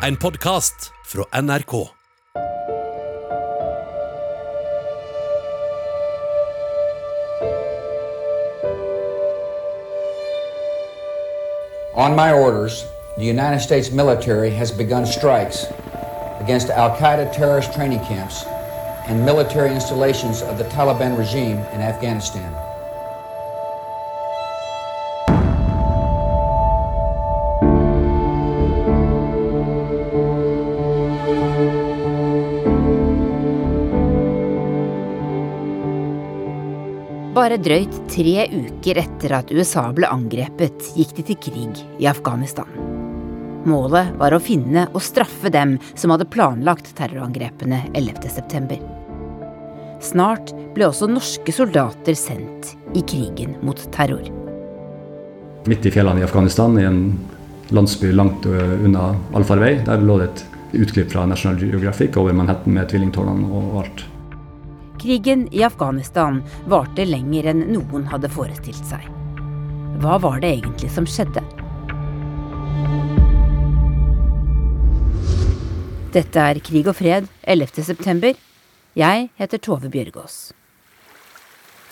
En podkast fra NRK. On my orders, the United States military has begun strikes against Al Qaeda terrorist training camps and military installations of the Taliban regime in Afghanistan. Bare drøyt tre uker etter at USA ble angrepet, gikk de til krig i Afghanistan. Målet var å finne og straffe dem som hadde planlagt terrorangrepene 11.9. Snart ble også norske soldater sendt i krigen mot terror. Midt i fjellene i Afghanistan, i en landsby langt unna allfarvei, der lå det et utklipp fra National Geographic over Manhattan med tvillingtårnene og alt. Krigen i Afghanistan varte lenger enn noen hadde forestilt seg. Hva var det egentlig som skjedde? Dette er Krig og fred 11. september. Jeg heter Tove Bjørgaas.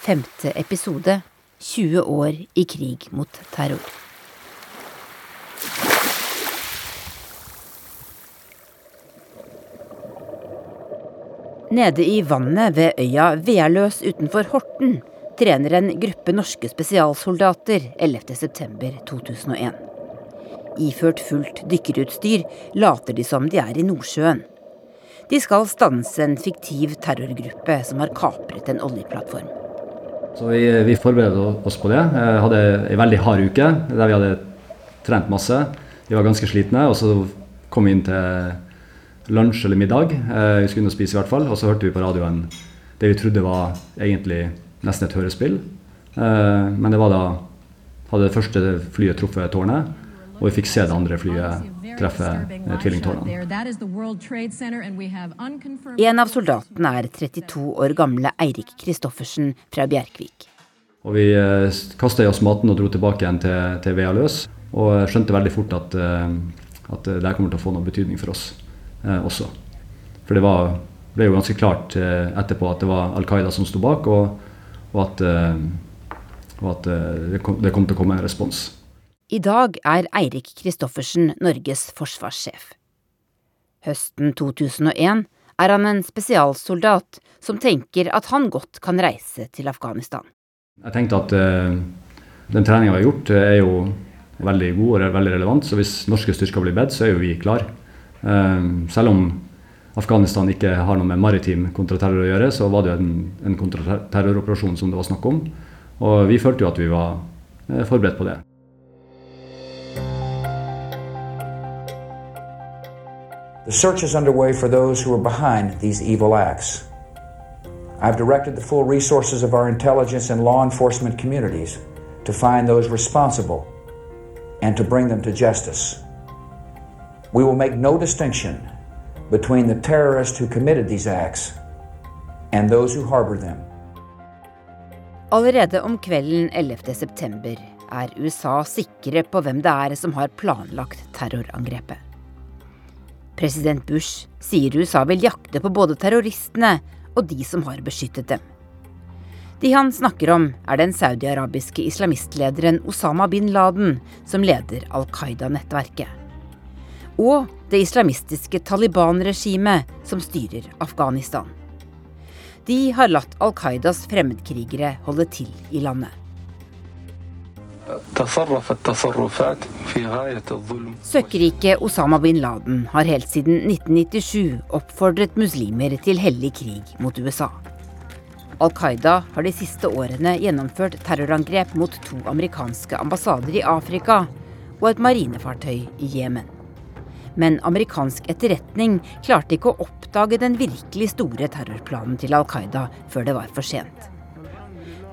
Femte episode 20 år i krig mot terror. Nede i vannet ved øya Vealøs utenfor Horten trener en gruppe norske spesialsoldater 11.9.2001. Iført fullt dykkerutstyr later de som de er i Nordsjøen. De skal stanse en fiktiv terrorgruppe som har kapret en oljeplattform. Så vi, vi forberedte oss på det. Jeg hadde en veldig hard uke der vi hadde trent masse. Vi var ganske slitne. Og så kom vi inn til lunsj eller middag. Vi skulle inn og spise i hvert fall. Og så hørte vi på radioen det vi trodde var egentlig nesten et hørespill. Men det var da hadde det første flyet truffet tårnet, og vi fikk se det andre flyet treffe tvillingtårnene. En av soldatene er 32 år gamle Eirik Kristoffersen fra Bjerkvik. Og vi kasta i oss maten og dro tilbake igjen til, til Vea løs. Og skjønte veldig fort at, at det kommer til å få noe betydning for oss eh, også. For det var, ble jo ganske klart eh, etterpå at det var Al Qaida som sto bak, og, og at, eh, og at det, kom, det kom til å komme en respons. I dag er Eirik Kristoffersen Norges forsvarssjef. Høsten 2001 er han en spesialsoldat som tenker at han godt kan reise til Afghanistan. Jeg tenkte at uh, den treninga vi har gjort, er jo veldig god og veldig relevant. Så hvis norske styrker blir bedt, så er jo vi klar. Uh, selv om Afghanistan ikke har noe med maritim kontraterror å gjøre, så var det en, en kontraterroroperasjon som det var snakk om. Og vi følte jo at vi var uh, forberedt på det. The search is underway for those who are behind these evil acts. I've directed the full resources of our intelligence and law enforcement communities to find those responsible and to bring them to justice. We will make no distinction between the terrorists who committed these acts and those who harbor them. Allerede om kvelden 11. september er USA sikre på hvem det er som har planlagt terrorangrepet. President Bush sier USA vil jakte på både terroristene og de som har beskyttet dem. De han snakker om, er den saudiarabiske islamistlederen Osama bin Laden, som leder Al Qaida-nettverket. Og det islamistiske Taliban-regimet som styrer Afghanistan. De har latt Al Qaidas fremmedkrigere holde til i landet. Søkkrike Osama bin Laden har helt siden 1997 oppfordret muslimer til hellig krig mot USA. Al Qaida har de siste årene gjennomført terrorangrep mot to amerikanske ambassader i Afrika og et marinefartøy i Jemen. Men amerikansk etterretning klarte ikke å oppdage den virkelig store terrorplanen til Al Qaida før det var for sent.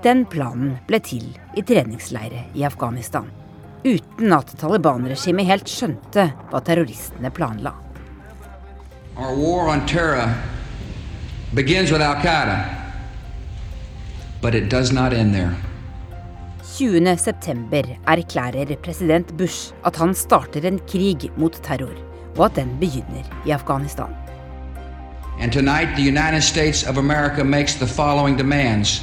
Den planen ble til i treningsleire i Afghanistan. Uten at Taliban-regimet helt skjønte hva terroristene planla. Our war on terror begins with Al Qaeda, but it does not end there. 20.9 erklærer president Bush at han starter en krig mot terror, og at den begynner i Afghanistan. And tonight, the United States of America makes the following demands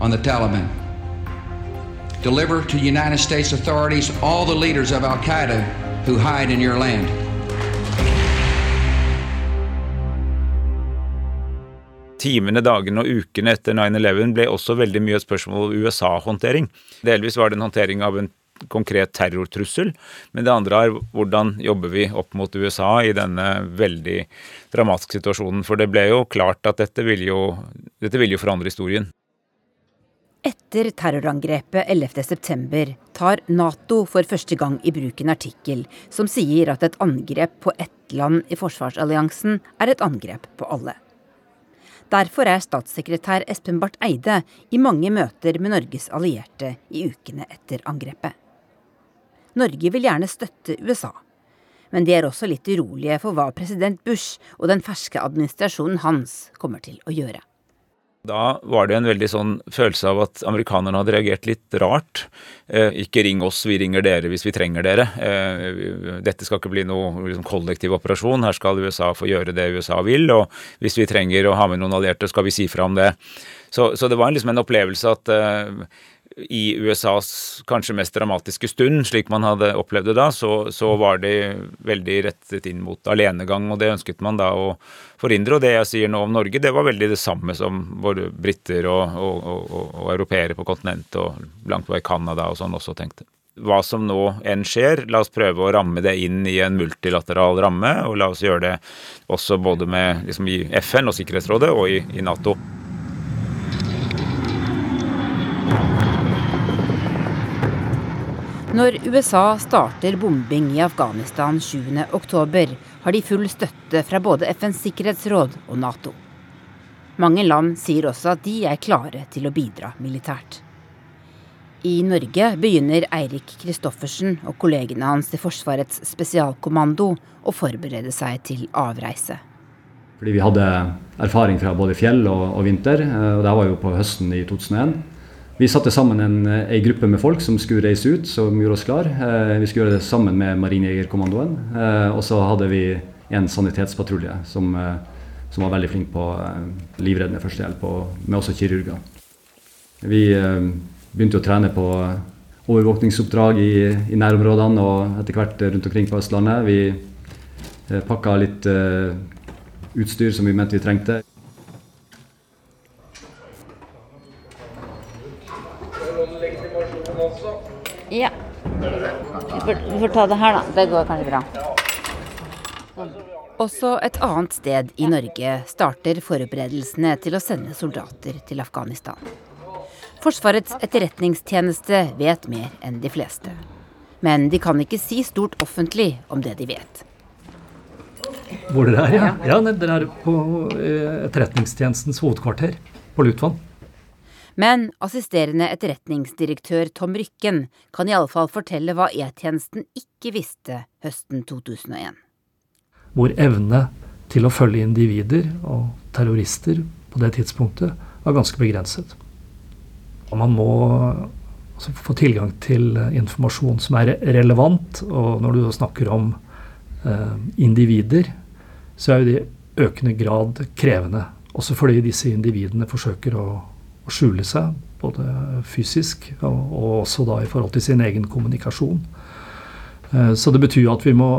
on the Taliban deliver to United States authorities all the leaders of Al Qaeda who hide in your land. Timene, dagene og ukene etter 9-11 ble også veldig mye et spørsmål om USA-håndtering. Delvis var det en håndtering av en konkret terrortrussel, men det andre er hvordan jobber vi opp mot USA i denne veldig dramatiske situasjonen. For det ble jo klart at dette ville jo, dette ville jo forandre historien. Etter terrorangrepet 11.9 tar Nato for første gang i bruk en artikkel som sier at et angrep på ett land i forsvarsalliansen er et angrep på alle. Derfor er statssekretær Espen Barth Eide i mange møter med Norges allierte i ukene etter angrepet. Norge vil gjerne støtte USA, men de er også litt urolige for hva president Bush og den ferske administrasjonen hans kommer til å gjøre. Da var det en veldig sånn følelse av at amerikanerne hadde reagert litt rart. Eh, ikke ring oss, vi ringer dere hvis vi trenger dere. Eh, dette skal ikke bli noe liksom, kollektiv operasjon. Her skal USA få gjøre det USA vil. Og hvis vi trenger å ha med noen allierte, skal vi si fra om det. Så, så det var liksom en opplevelse at eh, i USAs kanskje mest dramatiske stund, slik man hadde opplevd det da, så, så, var de veldig rettet inn mot alenegang, og det ønsket man da å forhindre. Og det jeg sier nå om Norge, det var veldig det samme som både briter og, og, og, og europeere på kontinentet og langt på vei Canada og sånn også tenkte. Hva som nå enn skjer, la oss prøve å ramme det inn i en multilateral ramme, og la oss gjøre det også både med, liksom, i FN og Sikkerhetsrådet og i, i Nato. Når USA starter bombing i Afghanistan 7.10, har de full støtte fra både FNs sikkerhetsråd og Nato. Mange land sier også at de er klare til å bidra militært. I Norge begynner Eirik Kristoffersen og kollegene hans i Forsvarets spesialkommando å forberede seg til avreise. Fordi vi hadde erfaring fra både fjell og, og vinter, eh, og det var jo på høsten i 2001. Vi satte sammen en, en, gruppe med folk som skulle reise ut, som gjorde oss klar. Eh, vi skulle gjøre det sammen med Marinejegerkommandoen. Eh, og så hadde vi en sanitetspatrulje som, eh, som, var veldig flink på eh, livreddende førstehjelp, med også kirurger. Vi eh, begynte å trene på overvåkningsoppdrag i, i, nærområdene og etter hvert rundt omkring på Østlandet. Vi eh, pakka litt eh, utstyr som vi mente vi trengte. Ja. Vi får, ta det her, da. Det går kanskje bra. Også et annet sted i Norge starter forberedelsene til å sende soldater til Afghanistan. Forsvarets etterretningstjeneste vet mer enn de fleste. Men de kan ikke si stort offentlig om det de vet. Hvor dere er, ja. ja dere er på eh, Etterretningstjenestens hovedkvarter på Lutvann. Men assisterende etterretningsdirektør Tom Rykken kan i alle fall fortelle hva E-tjenesten ikke visste høsten 2001. Hvor evne til å følge individer og terrorister på det tidspunktet var ganske begrenset. Og man må altså, få tilgang til informasjon som er relevant. Og når du snakker om eh, individer, så er jo det i økende grad krevende. Også fordi disse individene forsøker å skjule seg, både fysisk og, og, også da i forhold til sin egen kommunikasjon. Eh, så det betyr at vi må,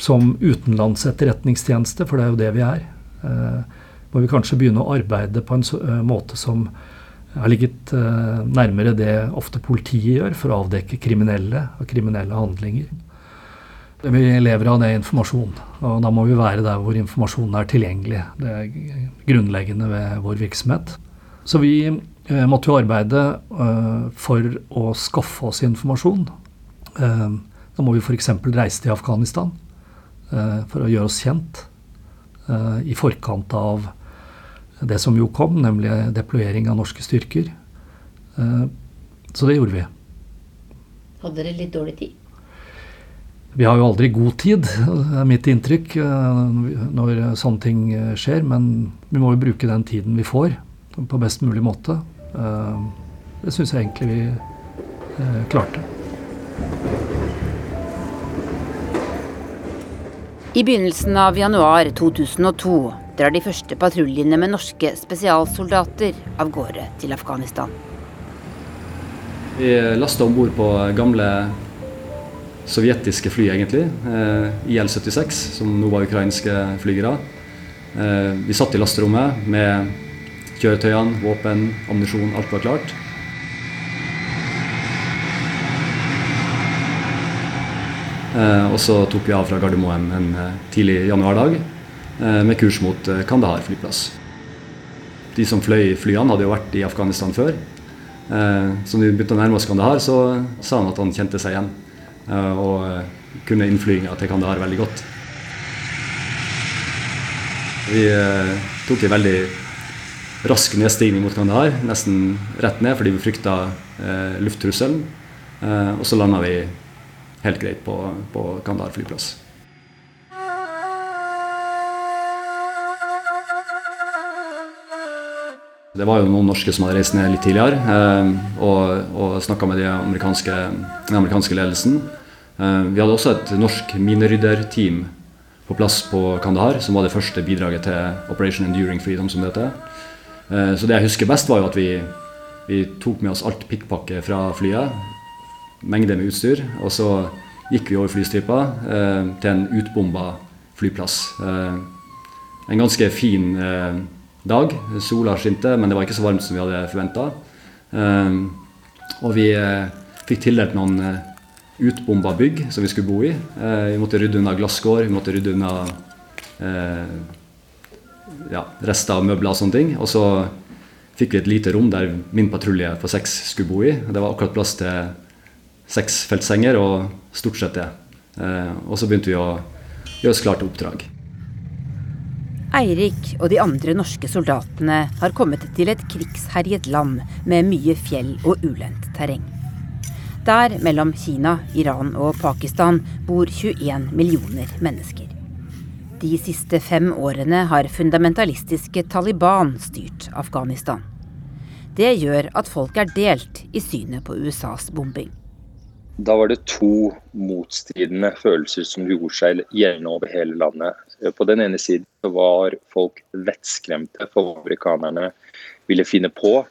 som utenlandsetterretningstjeneste, for det er jo det vi er, eh, må vi kanskje begynne å arbeide på en eh, måte som har ligget nærmere det ofte politiet gjør for å avdekke kriminelle og kriminelle handlinger. Vi lever av det informasjon, og da må vi være der hvor informasjonen er tilgjengelig. Det er grunnleggende ved vår virksomhet. Så vi eh, måtte jo arbeide eh, for å skaffe oss informasjon. Eh, da må vi f.eks. reise til Afghanistan eh, for å gjøre oss kjent eh, i forkant av det som jo kom, nemlig deployering av norske styrker. Eh, så det gjorde vi. Hadde dere litt dårlig tid? Vi har jo aldri god tid, er mitt inntrykk, når sånne ting skjer. Men vi må jo bruke den tiden vi får på best mulig måte. Eh, det syns jeg egentlig vi eh, klarte. I begynnelsen av januar 2002 drar de første patruljene med norske spesialsoldater av gårde til Afghanistan. Vi lasta om bord på gamle sovjetiske fly, egentlig. Eh, IL-76, som nå var ukrainske flygere. Eh, vi satt i lasterommet med kjøretøyene, våpen, ammunisjon. Alt var klart. Eh, og så tok vi av fra Gardermoen en tidlig januardag med kurs mot Kandahar flyplass. De som fløy flyene, hadde jo vært i Afghanistan før. Så når vi begynte å nærme oss Kandahar, så sa han at han kjente seg igjen. Eh, og eh, kunne innflyginga til Kandahar veldig godt. Vi eh, tok en veldig rask nedstigning mot Kandahar, nesten rett ned fordi vi frykta eh, lufttrusselen. Eh, og så landa vi helt greit på, på Kandahar flyplass. Det var jo noen norske som hadde reist ned litt tidligere eh, og, og snakka med de amerikanske, den amerikanske ledelsen. Eh, vi hadde også et norsk minerydderteam på plass på Kandahar, som var det første bidraget til Operation Enduring Freedom, som det heter. Eh, så det jeg husker best, var jo at vi, vi tok med oss alt pikkpakket fra flyet. Mengde med utstyr. Og så gikk vi over flystripa til en utbomba flyplass. En ganske fin dag. Sola skinte, men det var ikke så varmt som vi hadde forventa. Ehm, og vi eh, fikk tildelt noen eh, utbomba bygg som vi skulle bo i. Eh, vi måtte rydde unna glasskår, vi måtte rydde unna ja, rester av møbler og sånne ting. Og så fikk vi et lite rom der min patrulje på seks skulle bo i. Det var akkurat plass til seks feltsenger og stort sett det. Og så begynte vi å gjøre oss klart til oppdrag. Eirik og de andre norske soldatene har kommet til et krigsherjet land med mye fjell og ulendt terreng. Der, mellom Kina, Iran og Pakistan, bor 21 millioner mennesker. De siste fem årene har fundamentalistiske Taliban styrt Afghanistan. Det gjør at folk er delt i synet på USAs bombing. Da var det to motstridende følelser som gjorde seg gjeldende over hele landet. På den ene siden var folk vettskremte for hva amerikanerne ville finne på.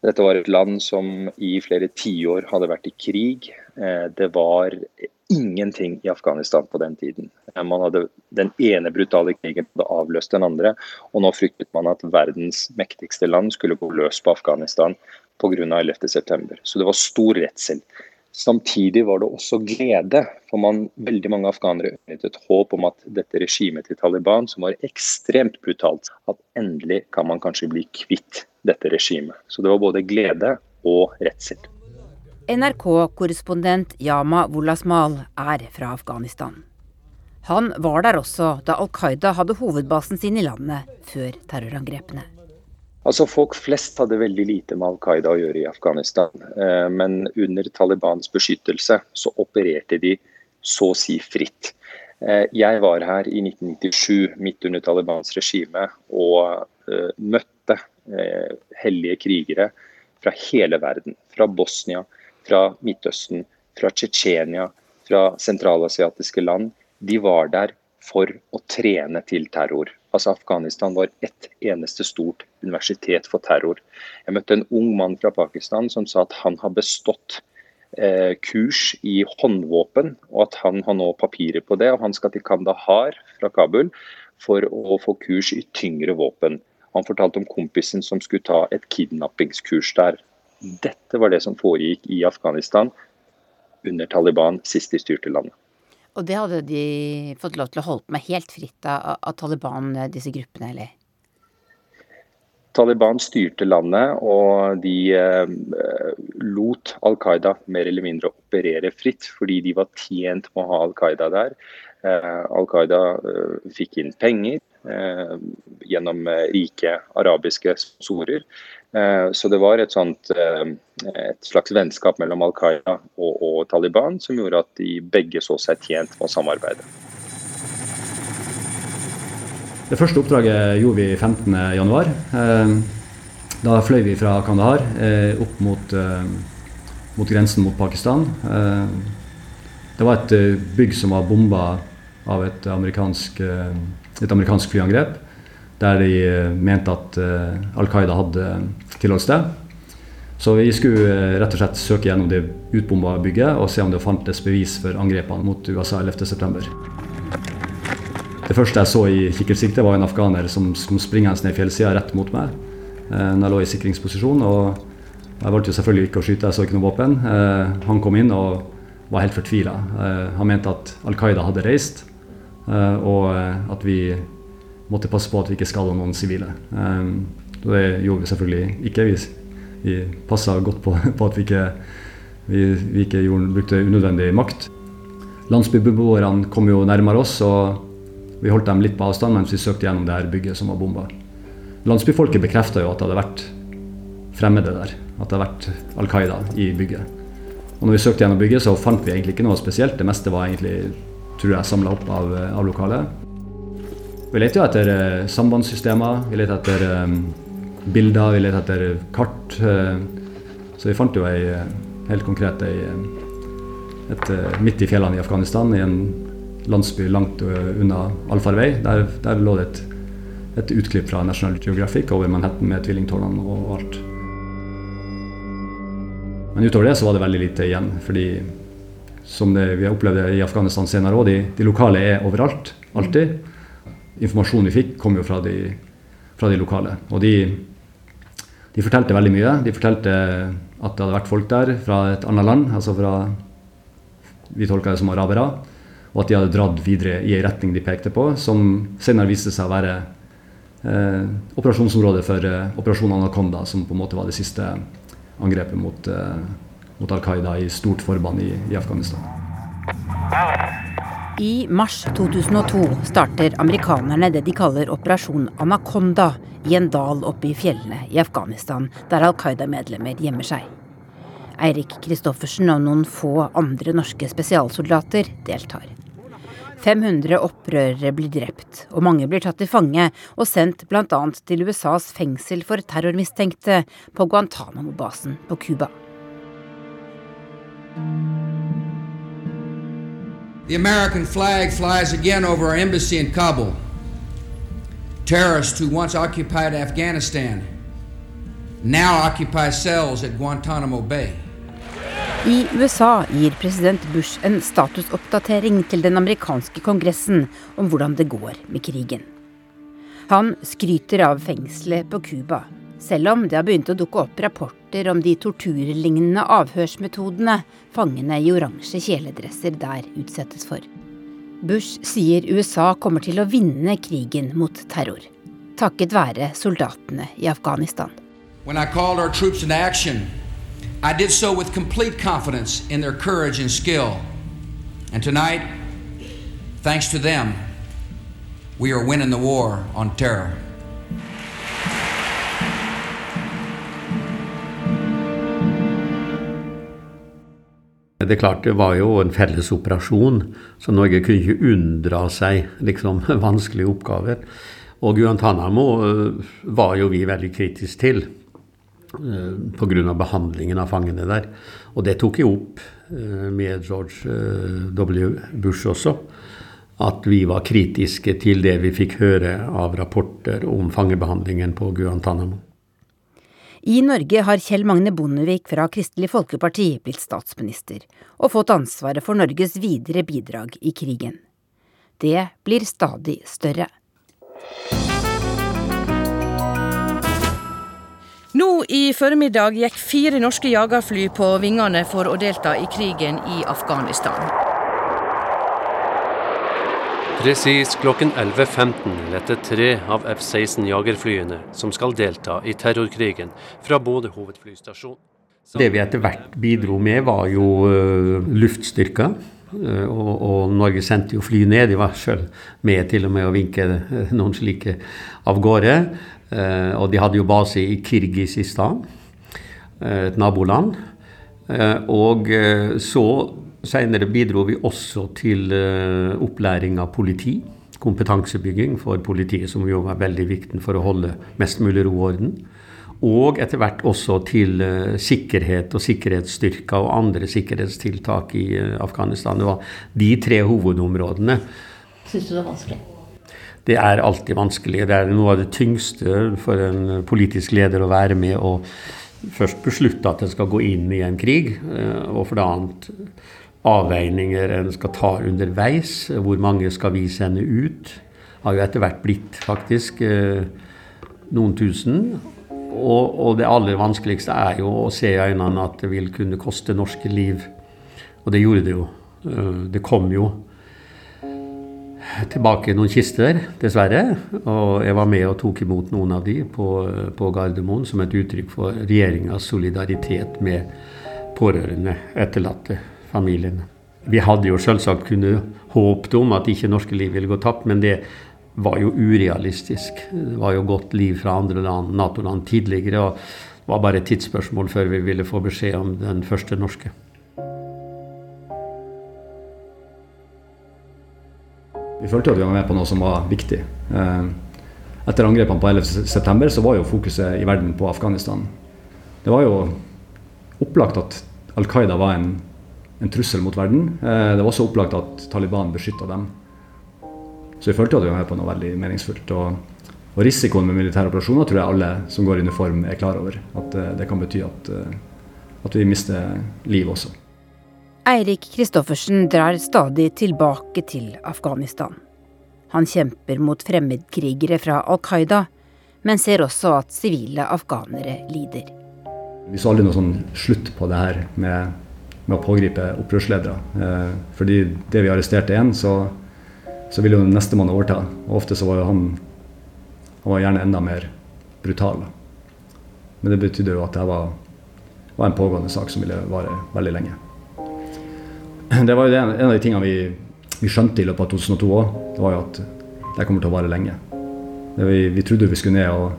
Dette var et land som i flere tiår hadde vært i krig. Eh, det var ingenting i Afghanistan på den tiden. Eh, man hadde Den ene brutale krigen hadde avløst den andre, og nå fryktet man at verdens mektigste land skulle gå løs på Afghanistan pga. 11.9. Så det var stor redsel. Samtidig var det også glede, for man, veldig mange afghanere øynet et håp om at dette regimet til Taliban, som var ekstremt brutalt, at endelig kan man kanskje bli kvitt dette regimet. Så det var både glede og redsel. NRK-korrespondent Yama Wolasmal er fra Afghanistan. Han var der også da Al Qaida hadde hovedbasen sin i landet før terrorangrepene. Altså Folk flest hadde veldig lite med Al Qaida å gjøre i Afghanistan. Eh, men under Talibans beskyttelse så opererte de så å si fritt. Eh, jeg var her i 1997 midt under Talibans regime og eh, møtte hellige krigere fra hele verden. Fra Bosnia, fra Midtøsten, fra Tsjetsjenia, fra sentralasiatiske land. De var der for å trene til terror. Altså Afghanistan var ett eneste stort universitet for terror. Jeg møtte en ung mann fra Pakistan som sa at han har bestått eh, kurs i håndvåpen, og at han har nå papirer på det. og Han skal til Kandahar fra Kabul for å få kurs i tyngre våpen. Han fortalte om kompisen som skulle ta et kidnappingskurs der. Dette var det som foregikk i Afghanistan under Taliban sist de styrte landet. Og det hadde de fått lov til å holde med helt fritt av, av Taliban, disse gruppene, eller? Taliban styrte landet, og de eh, lot Al Qaida mer eller mindre operere fritt, fordi de var tjent med å ha Al Qaida der. Eh, Al Qaida eh, fikk inn penger gjennom rike arabiske sorer. Så det var et, sånt, et slags vennskap mellom Al Qaida og, og, Taliban som gjorde at de begge så seg tjent med å samarbeide. Det første oppdraget gjorde vi 15.1. Eh, da fløy vi fra Kandahar opp mot, mot grensen mot Pakistan. Det var et bygg som var bomba av et amerikansk, et amerikansk flyangrep. Der de mente at Al Qaida hadde tilholdssted. Så vi skulle rett og slett søke gjennom det utbomba bygget og se om det fantes bevis for angrepene mot USA 11.9. Det første jeg så i kikkertsikte, var en afghaner som som springer ned fjellsida rett mot meg eh, når jeg lå i sikringsposisjon. og Jeg valgte jo selvfølgelig ikke å skyte, jeg så ikke noe våpen. Eh, han kom inn og var helt fortvila. Eh, han mente at Al Qaida hadde reist, og at vi måtte passe på at vi ikke skada noen sivile. Det gjorde vi selvfølgelig ikke. Vi, vi passa godt på, på, at vi ikke, vi, vi ikke gjorde, brukte unødvendig makt. Landsbybeboerne kom jo nærmere oss. og vi holdt dem litt på avstand mens vi søkte gjennom det her bygget som var bomba. Landsbyfolket bekrefta jo at det hadde vært fremmede der. At det hadde vært Al Qaida i bygget. Og når vi søkte gjennom bygget, så fant vi egentlig ikke noe spesielt. Det meste var egentlig, tror jeg, samla opp av, av lokalet. Vi leter jo etter eh, sambandssystemer, vi leter etter eh, bilder, vi leter etter kart. Eh, så vi fant jo ei eh, helt konkret ei, eh, et, eh, midt i fjellene i Afghanistan, i en landsby langt unna allfarvei. Der, der lå det et, et, utklipp fra National Geographic over Manhattan med tvillingtårnene og alt. Men utover det så var det veldig lite igjen. fordi som det, vi har opplevd i Afghanistan senere òg, de, de, lokale er overalt. Alltid. Informasjonen vi fikk, kom jo fra de, fra de lokale. Og de, de, fortalte veldig mye. De fortalte at det hadde vært folk der fra et annet land. altså fra, Vi tolka det som arabere og at de hadde dratt videre i en retning de pekte på, som senere viste seg å være eh, operasjonsområdet for eh, operasjon Anaconda, som på en måte var det siste angrepet mot, eh, mot Al Qaida i stort forbann i, i Afghanistan. I mars 2002 starter amerikanerne det de kaller Operasjon Anaconda i en dal oppe i fjellene i Afghanistan, der Al Qaida-medlemmer gjemmer seg. Eirik Kristoffersen og noen få andre norske spesialsoldater deltar. 500 opprørere blir drept, og mange blir tatt til fange og sendt bl.a. til USAs fengsel for terrormistenkte på Guantánamo-basen på Cuba. The American flag flies again over our embassy in Kabul. Terrorists who once occupied Afghanistan now occupy cells at Guantanamo Bay. I USA gir president Bush en statusoppdatering til den amerikanske kongressen om hvordan det går med krigen. Han skryter av fengselet på Cuba, selv om det har begynt å dukke opp rapporter om de torturlignende avhørsmetodene fangene i oransje kjeledresser der utsettes for. Bush sier USA kommer til å vinne krigen mot terror, takket være soldatene i Afghanistan. When I called our troops into action, I did so with complete confidence in their courage and skill. And tonight, thanks to them, we are winning the war on terror. Det er klart, det var jo en felles operasjon, så Norge kunne ikke unndra seg liksom, vanskelige oppgaver. Og Guantánamo eh, var jo vi veldig kritiske til. Eh, pga. behandlingen av fangene der. Og det tok jeg opp eh, med George eh, W. Bush også. At vi var kritiske til det vi fikk høre av rapporter om fangebehandlingen på Guantánamo. I Norge har Kjell Magne Bondevik fra Kristelig Folkeparti blitt statsminister, og fått ansvaret for Norges videre bidrag i krigen. Det blir stadig større. Nå i formiddag gikk fire norske jagerfly på vingene for å delta i krigen i Afghanistan. Presis klokken 11.15 lette tre av F-16 jagerflyene som skal delta i terrorkrigen, fra både hovedflystasjon Det vi etter hvert bidro med, var jo luftstyrka. luftstyrker. Uh, og, og, Norge sendte jo fly ned. De var sjøl med til og med å vinke noen slike av gårde. Eh, og de hadde jo base i Kirgisistan, eh, et naboland. Eh, og så Senere bidro vi også til opplæring av politi. Kompetansebygging for politiet, som jo var veldig viktig for å holde mest mulig ro og orden. Og etter hvert også til sikkerhet og sikkerhetsstyrker og andre sikkerhetstiltak i Afghanistan. Det var de tre hovedområdene Syns du det var vanskelig? Det er alltid vanskelig. Det er noe av det tyngste for en politisk leder å være med og først beslutte at en skal gå inn i en krig, eh, og for det annet avveininger en skal ta underveis. Hvor mange skal vi sende ut? Har jo etter hvert blitt faktisk eh, noen tusen. Og, og, det aller vanskeligste er jo å se i øynene at det vil kunne koste norske liv. Og det gjorde det jo. Eh, det kom jo tilbake noen kister, dessverre. Og jeg var med og tok imot noen av de på, på Gardermoen som et uttrykk for regjeringas solidaritet med pårørende, etterlatte, familiene. Vi hadde jo selvsagt kunnet håpet om at ikke norske liv ville gå tapt, men det var jo urealistisk. Det var jo godt liv fra andre land, Nato-land tidligere, og det var bare et tidsspørsmål før vi ville få beskjed om den første norske. Vi følte at vi var med på noe som var viktig. Eh, etter angrepene på 11.9 så var jo fokuset i verden på Afghanistan. Det var jo opplagt at Al Qaida var en, en trussel mot verden. Eh, det var også opplagt at Taliban beskytta dem. Så vi følte at vi var med på noe veldig meningsfullt. Og, og risikoen med militære operasjoner tror jeg alle som går i uniform er klar over. At uh, det kan bety at, at vi mister liv også. Eirik Kristoffersen drar stadig tilbake til Afghanistan. Han kjemper mot fremmedkrigere fra Al Qaida, men ser også at sivile afghanere lider. Vi så aldri noe sånn slutt på det her med, med å pågripe opprørsledere. Eh, fordi det vi arresterte én, så så ville jo nestemann overta. Og ofte så var jo han, han var gjerne enda mer brutal. Men det betydde jo at det var, var en pågående sak som ville vare veldig lenge. Det var jo en, av de tingene vi, vi, skjønte i løpet av 2002 òg. Det var jo at det kommer til å vare lenge. Vi, vi, trodde vi skulle ned og,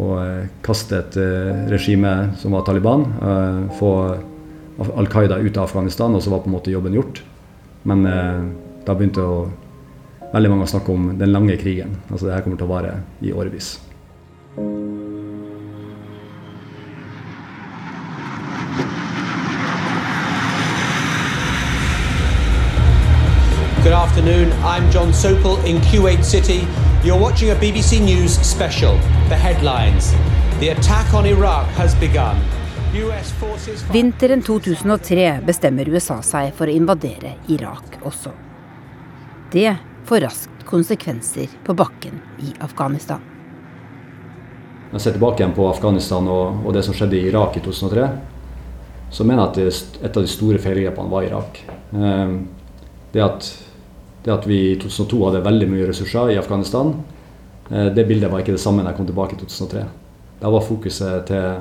og eh, kaste et uh, regime som var Taliban. Uh, få Al Qaida ut av Afghanistan, og så var på en måte jobben gjort. Men da begynte å veldig mange å snakke om den lange krigen. Altså det her kommer til å vare i årevis. Afternoon. I'm John Sopel in Kuwait City. You're watching a BBC News special. The headlines. The attack on Iraq has begun. Vinteren 2003 bestemmer USA seg for å invadere Irak også. Det får raskt konsekvenser på bakken i Afghanistan. Når jeg ser tilbake igjen på Afghanistan og, og, det som skjedde i Irak i 2003, så mener jeg at det, et av de store feilgrepene var Irak. Ehm, det at, det at, vi i 2002 hadde veldig mye ressurser i Afghanistan, eh, det bildet var ikke det samme da jeg kom tilbake i 2003. Da var fokuset til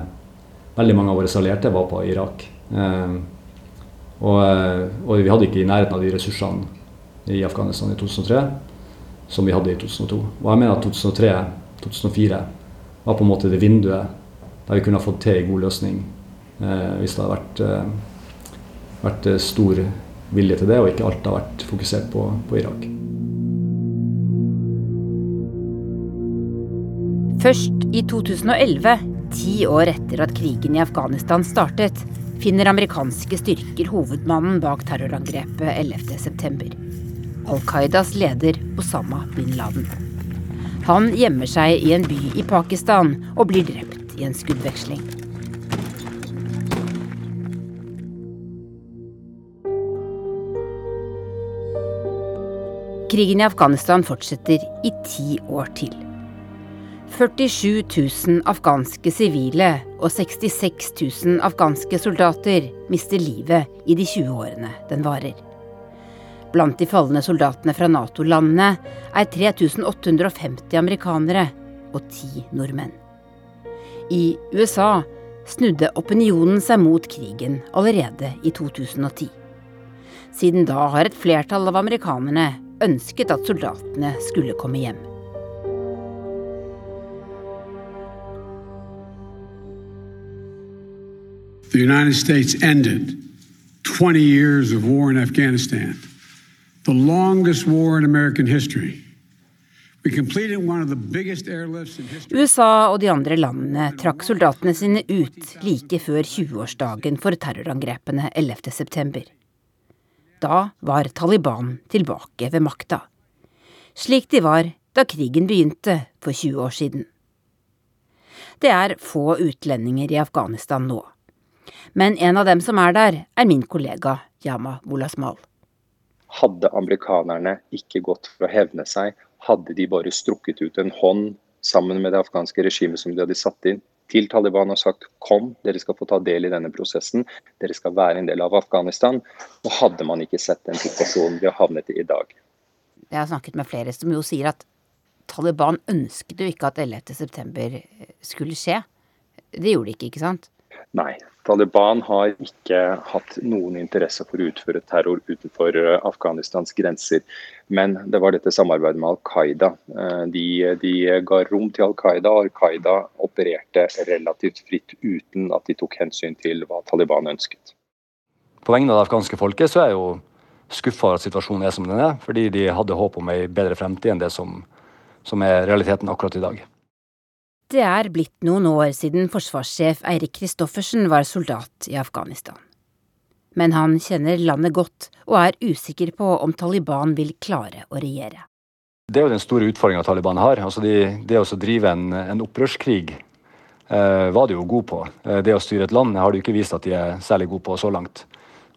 veldig mange av våre allierte var på Irak. Ehm, og, eh, og vi hadde ikke i nærheten av de ressursene i Afghanistan i 2003 som vi hadde i 2002. Og jeg mener at 2003-2004 var på en måte det vinduet der vi kunne ha fått til en god løsning eh, hvis det hadde vært, eh, vært, eh, stor vilje til det, og ikke alt har vært fokusert på, på Irak. Først i 2011, ti år etter at krigen i Afghanistan startet, finner amerikanske styrker hovedmannen bak terrorangrepet 11.9. Al Qaidas leder Osama bin Laden. Han gjemmer seg i en by i Pakistan og blir drept i en skuddveksling. Krigen i Afghanistan fortsetter i ti år til. 47 000 afghanske sivile og 66 000 afghanske soldater mister livet i de 20 årene den varer. Blant de falne soldatene fra Nato-landene er 3850 amerikanere og ti nordmenn. I USA snudde opinionen seg mot krigen allerede i 2010. Siden da har et flertall av amerikanerne ønsket at soldatene skulle komme hjem. The United States ended 20 years of war in Afghanistan the longest war in American history. USA og de andre landene trakk soldatene sine ut like før 20-årsdagen for terrorangrepene 11.9. Da var Taliban tilbake ved makta. slik de var da krigen begynte for 20 år siden. Det er få utlendinger i Afghanistan nå. Men en av dem som er der, er min kollega Yama Wolasmal. Hadde amerikanerne ikke gått for å hevne seg, hadde de bare strukket ut en hånd sammen med det afghanske regimet som de hadde satt inn, til Taliban og sagt kom, dere skal få ta del i denne prosessen, dere skal være en del av Afghanistan. Og hadde man ikke sett den situasjonen vi har havnet i i dag. Jeg har snakket med flere som jo sier at Taliban ønsket jo ikke at 11.9 skulle skje. Det gjorde de ikke, ikke sant? Nei. Taliban har ikke hatt noen interesse for å utføre terror utenfor eh, Afghanistans grenser. Men det var dette samarbeidet med Al Qaida. Eh, de, de ga rom til Al Qaida, og Al Qaida opererte relativt fritt uten at de tok hensyn til hva Taliban ønsket. På vegne av det afghanske folket så er jeg jo skuffa over at situasjonen er som den er, fordi de hadde håp om ei bedre fremtid enn det som, som er realiteten akkurat i dag. Det er blitt noen år siden forsvarssjef Eirik Kristoffersen var soldat i Afghanistan. Men han kjenner landet godt, og er usikker på om Taliban vil klare å regjere. Det er jo den store utfordringa Taliban har. Altså de, det å drive en, en opprørskrig eh, var de jo gode på. Eh, det å styre et land har de ikke vist at de er særlig gode på så langt.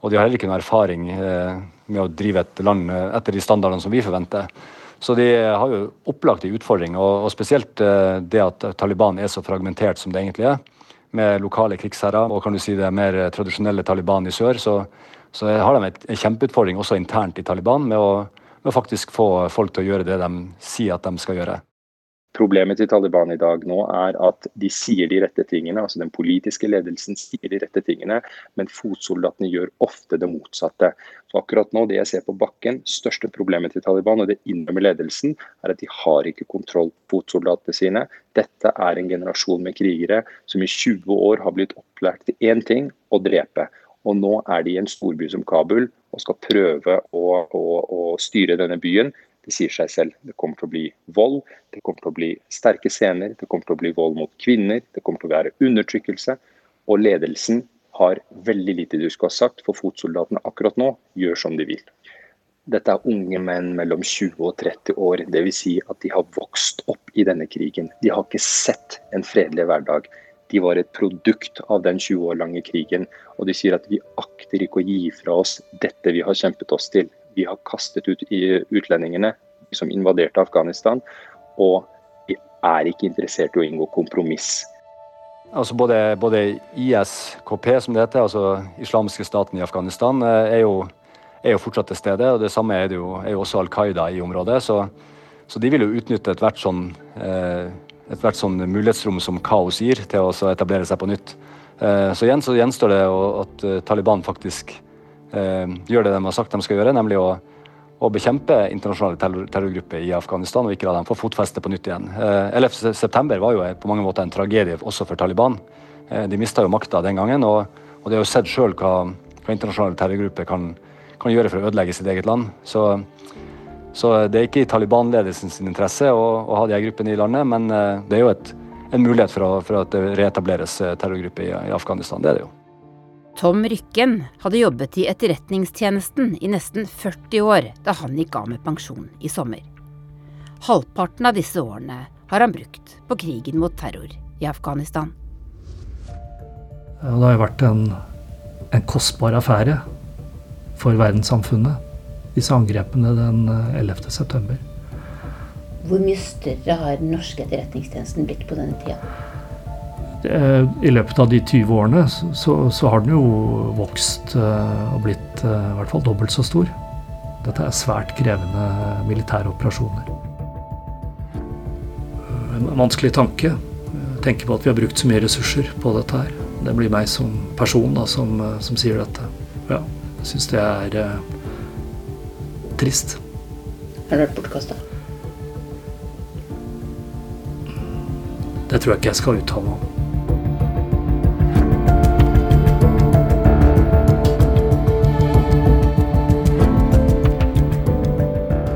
Og de har heller ikke noe erfaring eh, med å drive et land eh, etter de standardene som vi forventer. Så de har jo opplagt en utfordring, og, og spesielt eh, det at Taliban er så fragmentert som det egentlig er, med lokale krigsherrer og kan du si det mer tradisjonelle Taliban i sør, så, så har de en kjempeutfordring også internt i Taliban med å, med å faktisk få folk til å gjøre det de sier at de skal gjøre. Problemet til Taliban i dag nå er at de sier de rette tingene, altså den politiske ledelsen sier de rette tingene, men fotsoldatene gjør ofte det motsatte. Så akkurat nå, det jeg ser på bakken, største problemet til Taliban, og det innrømmer ledelsen, er at de har ikke kontroll på fotsoldatene sine. Dette er en generasjon med krigere som i 20 år har blitt opplært til én ting, å drepe. Og nå er de i en storby som Kabul og skal prøve å, å, å styre denne byen det sier seg selv. Det kommer til å bli vold, det kommer til å bli sterke scener, det kommer til å bli vold mot kvinner, det kommer til å være undertrykkelse. Og ledelsen har veldig lite du skulle ha sagt, for fotsoldatene akkurat nå gjør som de vil. Dette er unge menn mellom 20 og 30 år, dvs. Si at de har vokst opp i denne krigen. De har ikke sett en fredelig hverdag. De var et produkt av den 20 år lange krigen. Og de sier at vi akter ikke å gi fra oss dette vi har kjempet oss til vi har kastet ut utlendingene som invaderte Afghanistan, og vi er ikke interessert i å inngå kompromiss. Altså både, både ISKP, som det heter, altså islamske staten i Afghanistan, eh, er jo, er jo fortsatt til stede. og Det samme er, det jo, er jo også Al Qaida i området. Så, så de vil jo utnytte ethvert sånn, eh, et hvert sånn mulighetsrom som kaos gir, til å etablere seg på nytt. Eh, så igjen så gjenstår det at Taliban faktisk gjør det de har sagt de skal gjøre, nemlig å, å bekjempe internasjonale terror, terrorgrupper i Afghanistan og ikke la dem få fotfeste på nytt igjen. 11.9 eh, var jo på mange måter en tragedie også for Taliban. Eh, de mista jo makta den gangen, og, og de har jo sett sjøl hva, hva, internasjonale terrorgrupper kan, kan, gjøre for å ødelegge sitt eget land. Så, så det er ikke i Taliban-ledelsens interesse å, å, ha de gruppene i landet, men det er jo et, en mulighet for, å, for at det reetableres terrorgrupper i, i Afghanistan. Det er det jo. Tom Rykken hadde jobbet i Etterretningstjenesten i nesten 40 år da han gikk av med pensjon i sommer. Halvparten av disse årene har han brukt på krigen mot terror i Afghanistan. Det har jo vært en, en kostbar affære for verdenssamfunnet, disse angrepene den 11. Eh, september. Hvor mye større har den norske etterretningstjenesten blitt på denne tida? Eh, I løpet av de 20 årene så, så har den jo vokst eh, og blitt eh, i hvert fall dobbelt så stor. Dette er svært krevende militære operasjoner. En vanskelig tanke. Tenke på at vi har brukt så mye ressurser på dette her. Det blir meg som person da, som, som sier dette. Ja, jeg syns det er eh, trist. Har det vært bortkasta? Det tror jeg ikke jeg skal uttale meg om.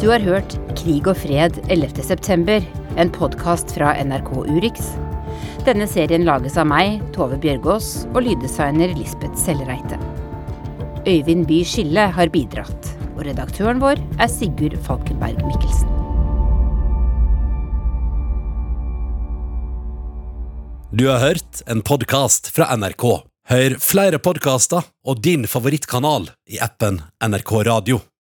Du har hørt Krig og fred 11.9., en podkast fra NRK Urix. Denne serien lages av meg, Tove Bjørgaas, og lyddesigner Lisbeth Sellereite. Øyvind By Skille har bidratt, og redaktøren vår er Sigurd Falkenberg Mikkelsen. Du har hørt en podkast fra NRK. Hør flere podkaster og din favorittkanal i appen NRK Radio.